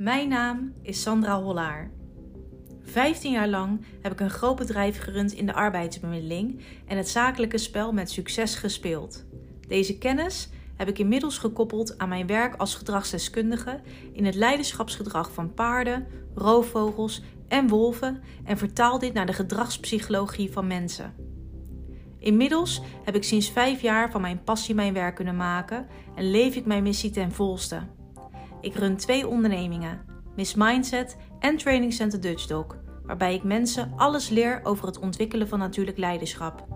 Mijn naam is Sandra Hollaar. 15 jaar lang heb ik een groot bedrijf gerund in de arbeidsbemiddeling en het zakelijke spel met succes gespeeld. Deze kennis heb ik inmiddels gekoppeld aan mijn werk als gedragsdeskundige in het leiderschapsgedrag van paarden, roofvogels en wolven en vertaal dit naar de gedragspsychologie van mensen. Inmiddels heb ik sinds vijf jaar van mijn passie mijn werk kunnen maken en leef ik mijn missie ten volste. Ik run twee ondernemingen, Miss Mindset en Training Center Dutch Dog, waarbij ik mensen alles leer over het ontwikkelen van natuurlijk leiderschap.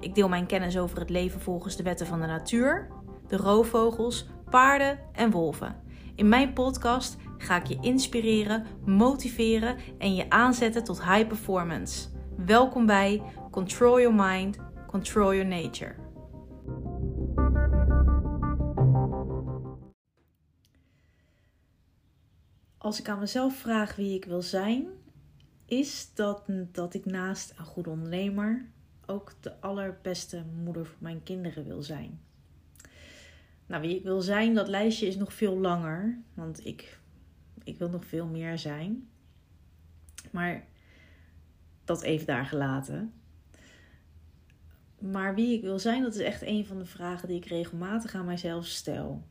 Ik deel mijn kennis over het leven volgens de wetten van de natuur, de roofvogels, paarden en wolven. In mijn podcast ga ik je inspireren, motiveren en je aanzetten tot high performance. Welkom bij Control Your Mind, Control Your Nature. Als ik aan mezelf vraag wie ik wil zijn, is dat dat ik naast een goede ondernemer ook de allerbeste moeder voor mijn kinderen wil zijn. Nou, wie ik wil zijn, dat lijstje is nog veel langer, want ik, ik wil nog veel meer zijn. Maar dat even daar gelaten. Maar wie ik wil zijn, dat is echt een van de vragen die ik regelmatig aan mijzelf stel.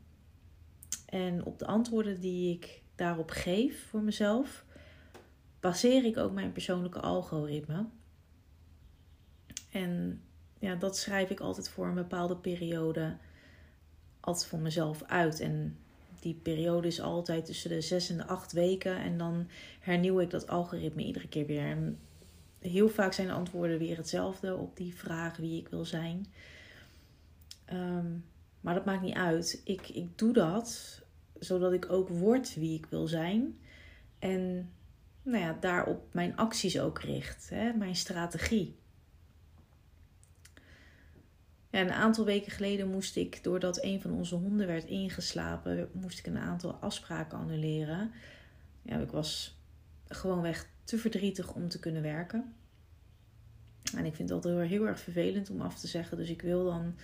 En op de antwoorden die ik daarop geef voor mezelf, baseer ik ook mijn persoonlijke algoritme. En ja, dat schrijf ik altijd voor een bepaalde periode altijd voor mezelf uit. En die periode is altijd tussen de zes en de acht weken. En dan hernieuw ik dat algoritme iedere keer weer. En heel vaak zijn de antwoorden weer hetzelfde op die vraag wie ik wil zijn. Ehm, maar dat maakt niet uit. Ik, ik doe dat zodat ik ook word wie ik wil zijn. En nou ja, daarop mijn acties ook richt. Hè? Mijn strategie. Ja, een aantal weken geleden moest ik, doordat een van onze honden werd ingeslapen, moest ik een aantal afspraken annuleren. Ja, ik was gewoonweg te verdrietig om te kunnen werken. En ik vind dat heel, heel erg vervelend om af te zeggen. Dus ik wil dan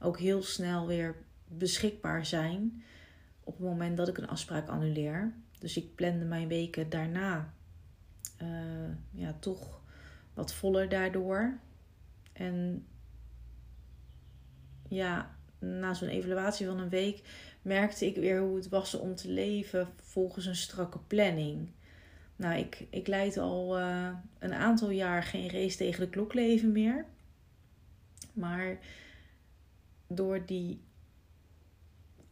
ook heel snel weer beschikbaar zijn op het moment dat ik een afspraak annuleer. Dus ik plande mijn weken daarna uh, ja, toch wat voller daardoor. En ja, na zo'n evaluatie van een week merkte ik weer hoe het was om te leven volgens een strakke planning. Nou, ik, ik leid al uh, een aantal jaar geen race tegen de klok leven meer. Maar door die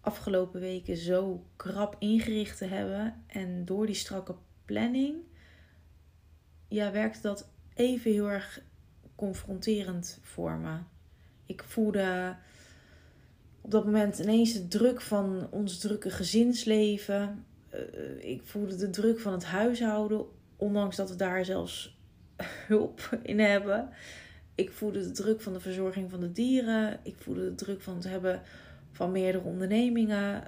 afgelopen weken zo krap ingericht te hebben en door die strakke planning, ja, werkte dat even heel erg confronterend voor me. Ik voelde op dat moment ineens de druk van ons drukke gezinsleven. Uh, ik voelde de druk van het huishouden, ondanks dat we daar zelfs hulp in hebben. Ik voelde de druk van de verzorging van de dieren. Ik voelde de druk van het hebben van meerdere ondernemingen.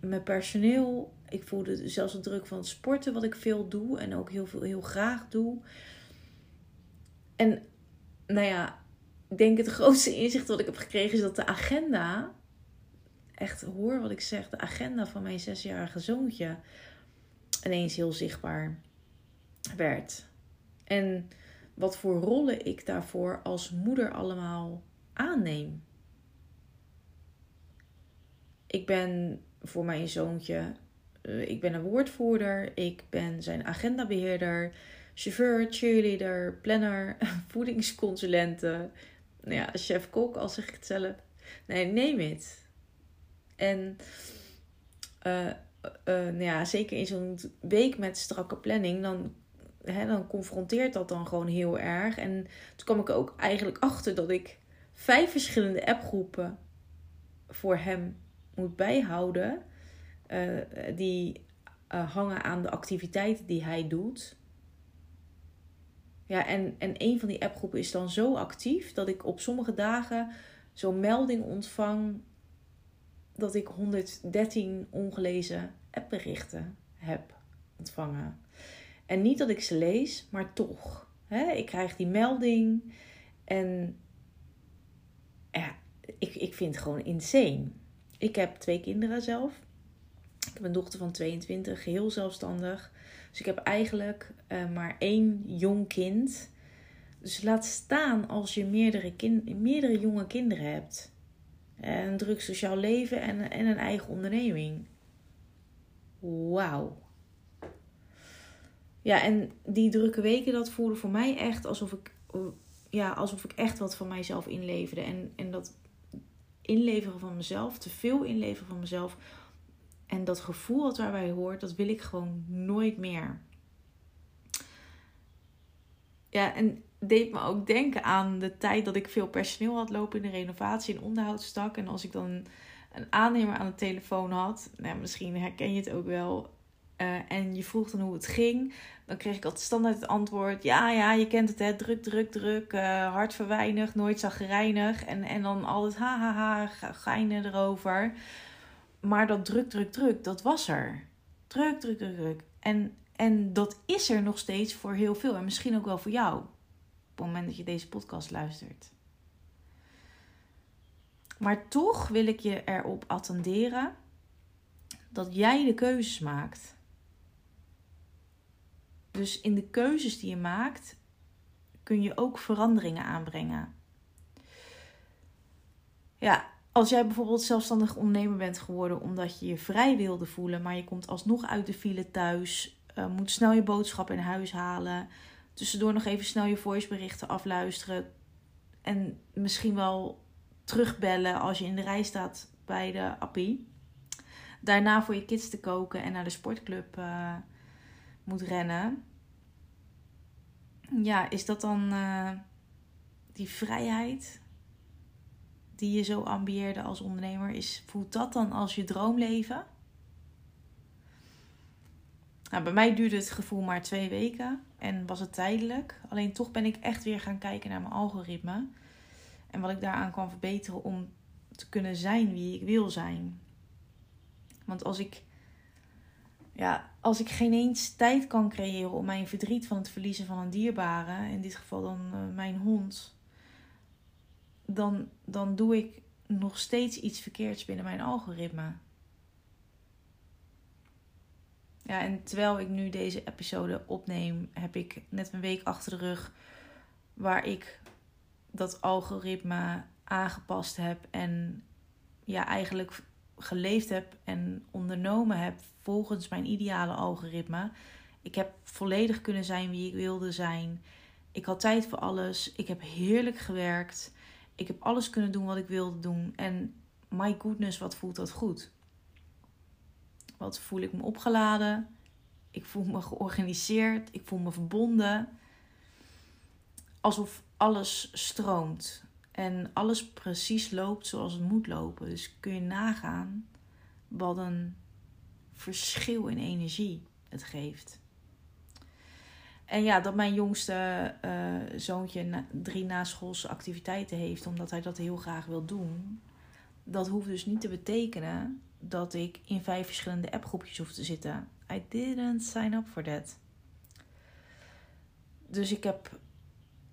met personeel. Ik voelde zelfs de druk van het sporten, wat ik veel doe en ook heel, veel, heel graag doe. En nou ja, ik denk het grootste inzicht wat ik heb gekregen is dat de agenda, echt hoor wat ik zeg, de agenda van mijn zesjarige zoontje ineens heel zichtbaar werd. En wat voor rollen ik daarvoor als moeder allemaal aanneem. Ik ben voor mijn zoontje, uh, ik ben een woordvoerder, ik ben zijn agendabeheerder, chauffeur, cheerleader, planner, voedingsconsulente, nou ja, chef-kok, al zeg ik het zelf. Nee, neem het. En uh, uh, nou ja, zeker in zo'n week met strakke planning, dan, hè, dan confronteert dat dan gewoon heel erg. En toen kwam ik ook eigenlijk achter dat ik vijf verschillende appgroepen voor hem moet bijhouden. Uh, die hangen aan de activiteiten die hij doet. Ja, en, en een van die appgroepen is dan zo actief dat ik op sommige dagen zo'n melding ontvang dat ik 113 ongelezen appberichten heb ontvangen. En niet dat ik ze lees, maar toch. Hè? Ik krijg die melding en ja, ik, ik vind het gewoon insane. Ik heb twee kinderen zelf. Ik heb een dochter van 22, geheel zelfstandig. Dus ik heb eigenlijk uh, maar één jong kind. Dus laat staan als je meerdere, kind, meerdere jonge kinderen hebt. Een druk sociaal leven en, en een eigen onderneming. Wauw. Ja, en die drukke weken, dat voelde voor mij echt alsof ik, ja, alsof ik echt wat van mijzelf inleverde. En, en dat inleveren van mezelf, te veel inleveren van mezelf. En dat gevoel dat daarbij hoort, dat wil ik gewoon nooit meer. Ja, en deed me ook denken aan de tijd dat ik veel personeel had lopen in de renovatie en onderhoudstak. En als ik dan een aannemer aan de telefoon had, nou, misschien herken je het ook wel. Uh, en je vroeg dan hoe het ging. Dan kreeg ik altijd standaard het antwoord: Ja, ja, je kent het, hè? Druk, druk, druk. Uh, hard verweinig, nooit zagrijnig. En, en dan altijd ha, ha, ha, geinen erover. Maar dat druk, druk, druk, dat was er. Druk, druk, druk, druk. En, en dat is er nog steeds voor heel veel. En misschien ook wel voor jou. Op het moment dat je deze podcast luistert. Maar toch wil ik je erop attenderen dat jij de keuzes maakt. Dus in de keuzes die je maakt, kun je ook veranderingen aanbrengen. Ja, als jij bijvoorbeeld zelfstandig ondernemer bent geworden omdat je je vrij wilde voelen, maar je komt alsnog uit de file thuis, uh, moet snel je boodschap in huis halen, tussendoor nog even snel je voiceberichten afluisteren en misschien wel terugbellen als je in de rij staat bij de appie. Daarna voor je kids te koken en naar de sportclub uh, moet rennen. Ja, is dat dan uh, die vrijheid die je zo ambieerde als ondernemer? Is, voelt dat dan als je droomleven? Nou, bij mij duurde het gevoel maar twee weken en was het tijdelijk. Alleen toch ben ik echt weer gaan kijken naar mijn algoritme. En wat ik daaraan kan verbeteren om te kunnen zijn wie ik wil zijn. Want als ik, ja, als ik geen eens tijd kan creëren om mijn verdriet van het verliezen van een dierbare, in dit geval dan uh, mijn hond, dan, dan doe ik nog steeds iets verkeerds binnen mijn algoritme. Ja, en terwijl ik nu deze episode opneem, heb ik net een week achter de rug waar ik dat algoritme aangepast heb en ja, eigenlijk geleefd heb en ondernomen heb volgens mijn ideale algoritme. Ik heb volledig kunnen zijn wie ik wilde zijn. Ik had tijd voor alles. Ik heb heerlijk gewerkt. Ik heb alles kunnen doen wat ik wilde doen. En my goodness, wat voelt dat goed? Wat voel ik me opgeladen? Ik voel me georganiseerd. Ik voel me verbonden. Alsof alles stroomt en alles precies loopt zoals het moet lopen. Dus kun je nagaan wat een verschil in energie het geeft. En ja, dat mijn jongste uh, zoontje drie naschoolse activiteiten heeft, omdat hij dat heel graag wil doen. Dat hoeft dus niet te betekenen dat ik in vijf verschillende appgroepjes hoef te zitten. I didn't sign up for that. Dus ik heb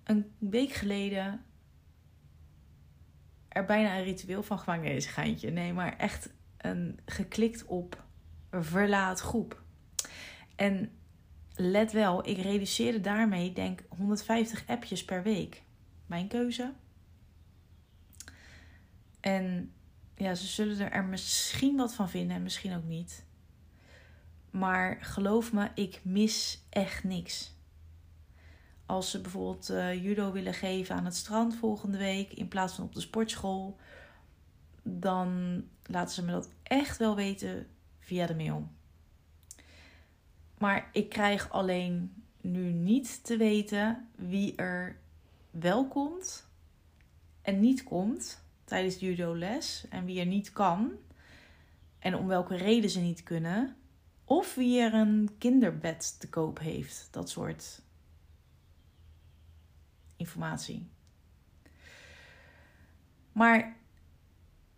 een week geleden er bijna een ritueel van gemaakt. Nee, is geintje. Nee, maar echt een, geklikt op verlaat groep. En let wel, ik reduceerde daarmee denk 150 appjes per week. Mijn keuze. En ja, ze zullen er misschien wat van vinden en misschien ook niet. Maar geloof me, ik mis echt niks. Als ze bijvoorbeeld uh, judo willen geven aan het strand volgende week in plaats van op de sportschool, dan laten ze me dat echt wel weten via de mail. Maar ik krijg alleen nu niet te weten wie er wel komt en niet komt tijdens de judo les en wie er niet kan en om welke reden ze niet kunnen. Of wie er een kinderbed te koop heeft. Dat soort informatie. Maar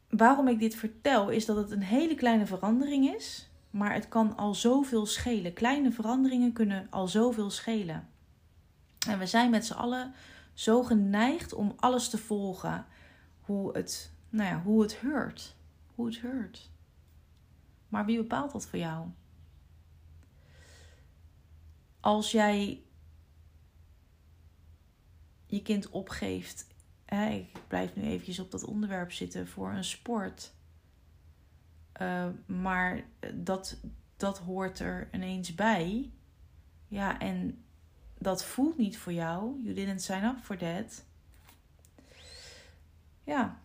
waarom ik dit vertel is dat het een hele kleine verandering is, maar het kan al zoveel schelen. Kleine veranderingen kunnen al zoveel schelen. En we zijn met z'n allen zo geneigd om alles te volgen hoe het, nou ja, hoe het hoort. Hoe het hoort. Maar wie bepaalt dat voor jou? Als jij je kind opgeeft, hè, ik blijf nu eventjes op dat onderwerp zitten voor een sport. Uh, maar dat, dat hoort er ineens bij. Ja, en dat voelt niet voor jou. You didn't sign up for that. Ja,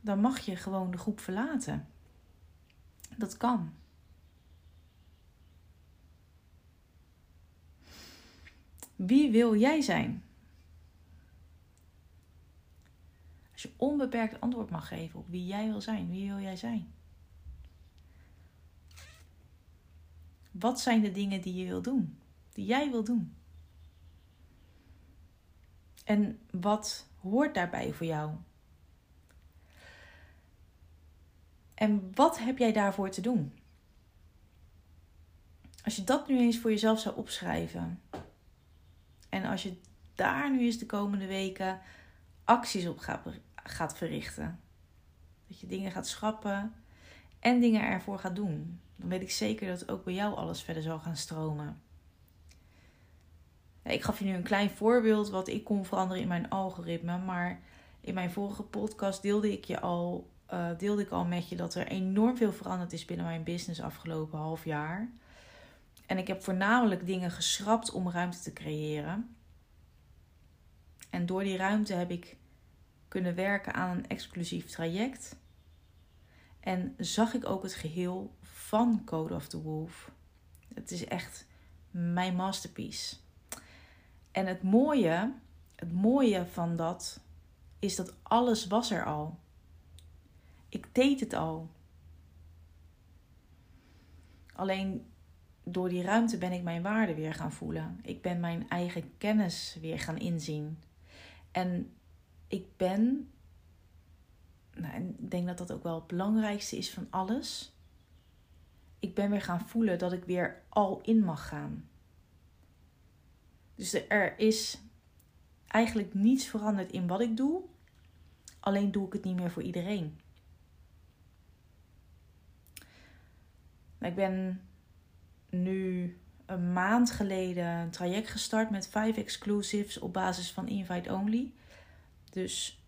dan mag je gewoon de groep verlaten. Dat kan. Wie wil jij zijn? Je onbeperkt antwoord mag geven op wie jij wil zijn, wie wil jij zijn? Wat zijn de dingen die je wil doen? Die jij wil doen? En wat hoort daarbij voor jou? En wat heb jij daarvoor te doen? Als je dat nu eens voor jezelf zou opschrijven. En als je daar nu eens de komende weken acties op gaat, gaat verrichten. Dat je dingen gaat schrappen en dingen ervoor gaat doen. Dan weet ik zeker dat ook bij jou alles verder zal gaan stromen. Ik gaf je nu een klein voorbeeld wat ik kon veranderen in mijn algoritme. Maar in mijn vorige podcast deelde ik, je al, uh, deelde ik al met je dat er enorm veel veranderd is binnen mijn business afgelopen half jaar. En ik heb voornamelijk dingen geschrapt om ruimte te creëren. En door die ruimte heb ik kunnen werken aan een exclusief traject. En zag ik ook het geheel van Code of the Wolf. Het is echt mijn masterpiece. En het mooie, het mooie van dat is dat alles was er al. Ik deed het al. Alleen door die ruimte ben ik mijn waarde weer gaan voelen. Ik ben mijn eigen kennis weer gaan inzien. En ik ben, nou, ik denk dat dat ook wel het belangrijkste is van alles. Ik ben weer gaan voelen dat ik weer al in mag gaan. Dus er is eigenlijk niets veranderd in wat ik doe. Alleen doe ik het niet meer voor iedereen. Ik ben nu een maand geleden een traject gestart met vijf exclusives op basis van invite only. Dus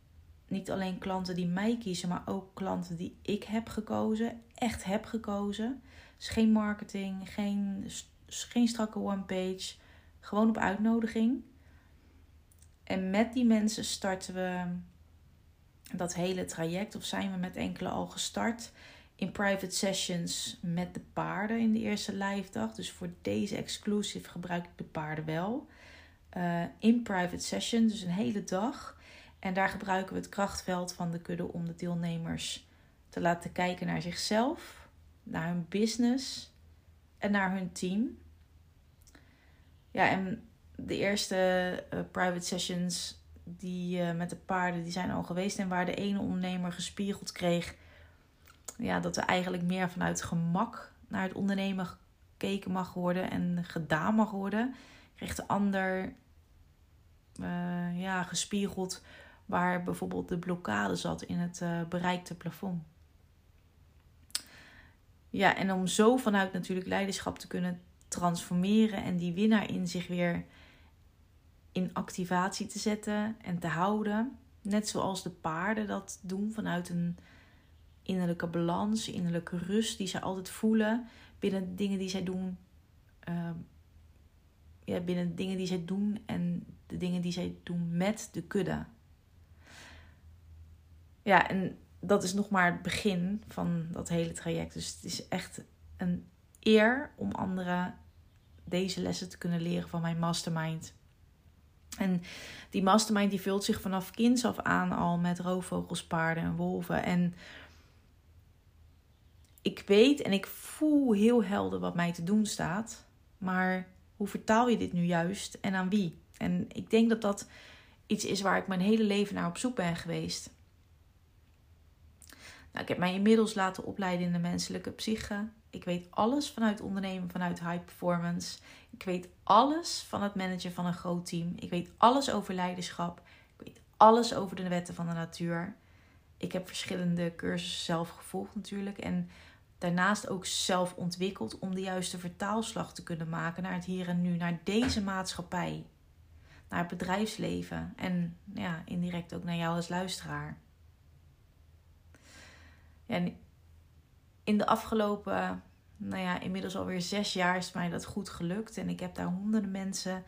niet alleen klanten die mij kiezen, maar ook klanten die ik heb gekozen, echt heb gekozen. Dus geen marketing, geen, geen strakke one page, gewoon op uitnodiging. En met die mensen starten we dat hele traject, of zijn we met enkele al gestart in private sessions met de paarden in de eerste live dag. Dus voor deze exclusive gebruik ik de paarden wel. Uh, in private session, dus een hele dag. En daar gebruiken we het krachtveld van de kudde om de deelnemers te laten kijken naar zichzelf, naar hun business en naar hun team. Ja, en de eerste uh, private sessions die uh, met de paarden die zijn al geweest en waar de ene ondernemer gespiegeld kreeg ja, dat er eigenlijk meer vanuit gemak naar het ondernemen gekeken mag worden en gedaan mag worden, kreeg de ander uh, ja, gespiegeld waar bijvoorbeeld de blokkade zat in het uh, bereikte plafond. Ja, en om zo vanuit natuurlijk leiderschap te kunnen transformeren en die winnaar in zich weer in activatie te zetten en te houden. Net zoals de paarden dat doen vanuit een innerlijke balans, innerlijke rust die zij altijd voelen binnen dingen die zij doen. Uh, ja, binnen dingen die zij doen en de dingen die zij doen met de kudde. Ja, en dat is nog maar het begin van dat hele traject. Dus het is echt een eer om anderen deze lessen te kunnen leren van mijn mastermind. En die mastermind die vult zich vanaf kinds af aan al met roofvogels, paarden en wolven. En ik weet en ik voel heel helder wat mij te doen staat. Maar hoe vertaal je dit nu juist en aan wie? En ik denk dat dat iets is waar ik mijn hele leven naar op zoek ben geweest. Nou, ik heb mij inmiddels laten opleiden in de menselijke psyche. Ik weet alles vanuit ondernemen, vanuit high performance. Ik weet alles van het managen van een groot team. Ik weet alles over leiderschap. Ik weet alles over de wetten van de natuur. Ik heb verschillende cursussen zelf gevolgd natuurlijk. En daarnaast ook zelf ontwikkeld om de juiste vertaalslag te kunnen maken naar het hier en nu, naar deze maatschappij, naar het bedrijfsleven en ja, indirect ook naar jou als luisteraar. En in de afgelopen, nou ja, inmiddels alweer zes jaar is mij dat goed gelukt. En ik heb daar honderden mensen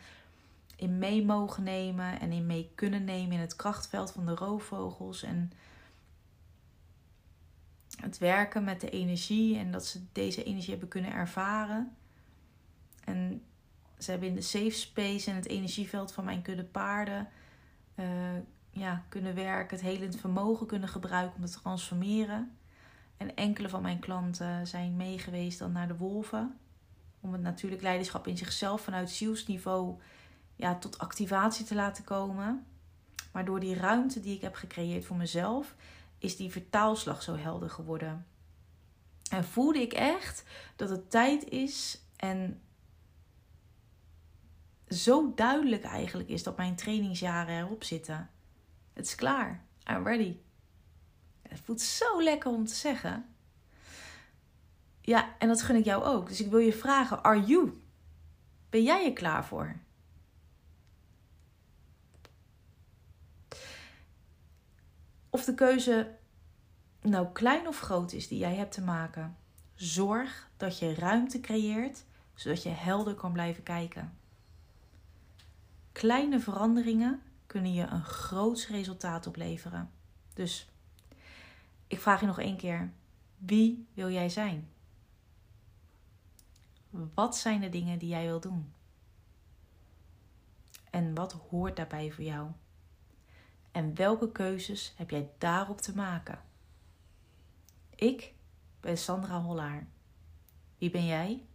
in mee mogen nemen en in mee kunnen nemen in het krachtveld van de roofvogels. En het werken met de energie en dat ze deze energie hebben kunnen ervaren. En ze hebben in de safe space en het energieveld van mijn kudde paarden uh, ja, kunnen werken, het helend vermogen kunnen gebruiken om te transformeren. En enkele van mijn klanten zijn meegeweest dan naar de wolven. Om het natuurlijk leiderschap in zichzelf vanuit zielsniveau ja, tot activatie te laten komen. Maar door die ruimte die ik heb gecreëerd voor mezelf, is die vertaalslag zo helder geworden. En voelde ik echt dat het tijd is en zo duidelijk eigenlijk is dat mijn trainingsjaren erop zitten. Het is klaar. I'm ready. Het voelt zo lekker om te zeggen. Ja, en dat gun ik jou ook. Dus ik wil je vragen: Are you? Ben jij er klaar voor? Of de keuze nou klein of groot is die jij hebt te maken, zorg dat je ruimte creëert zodat je helder kan blijven kijken. Kleine veranderingen kunnen je een groot resultaat opleveren. Dus ik vraag je nog één keer: wie wil jij zijn? Wat zijn de dingen die jij wil doen? En wat hoort daarbij voor jou? En welke keuzes heb jij daarop te maken? Ik ben Sandra Hollaar. Wie ben jij?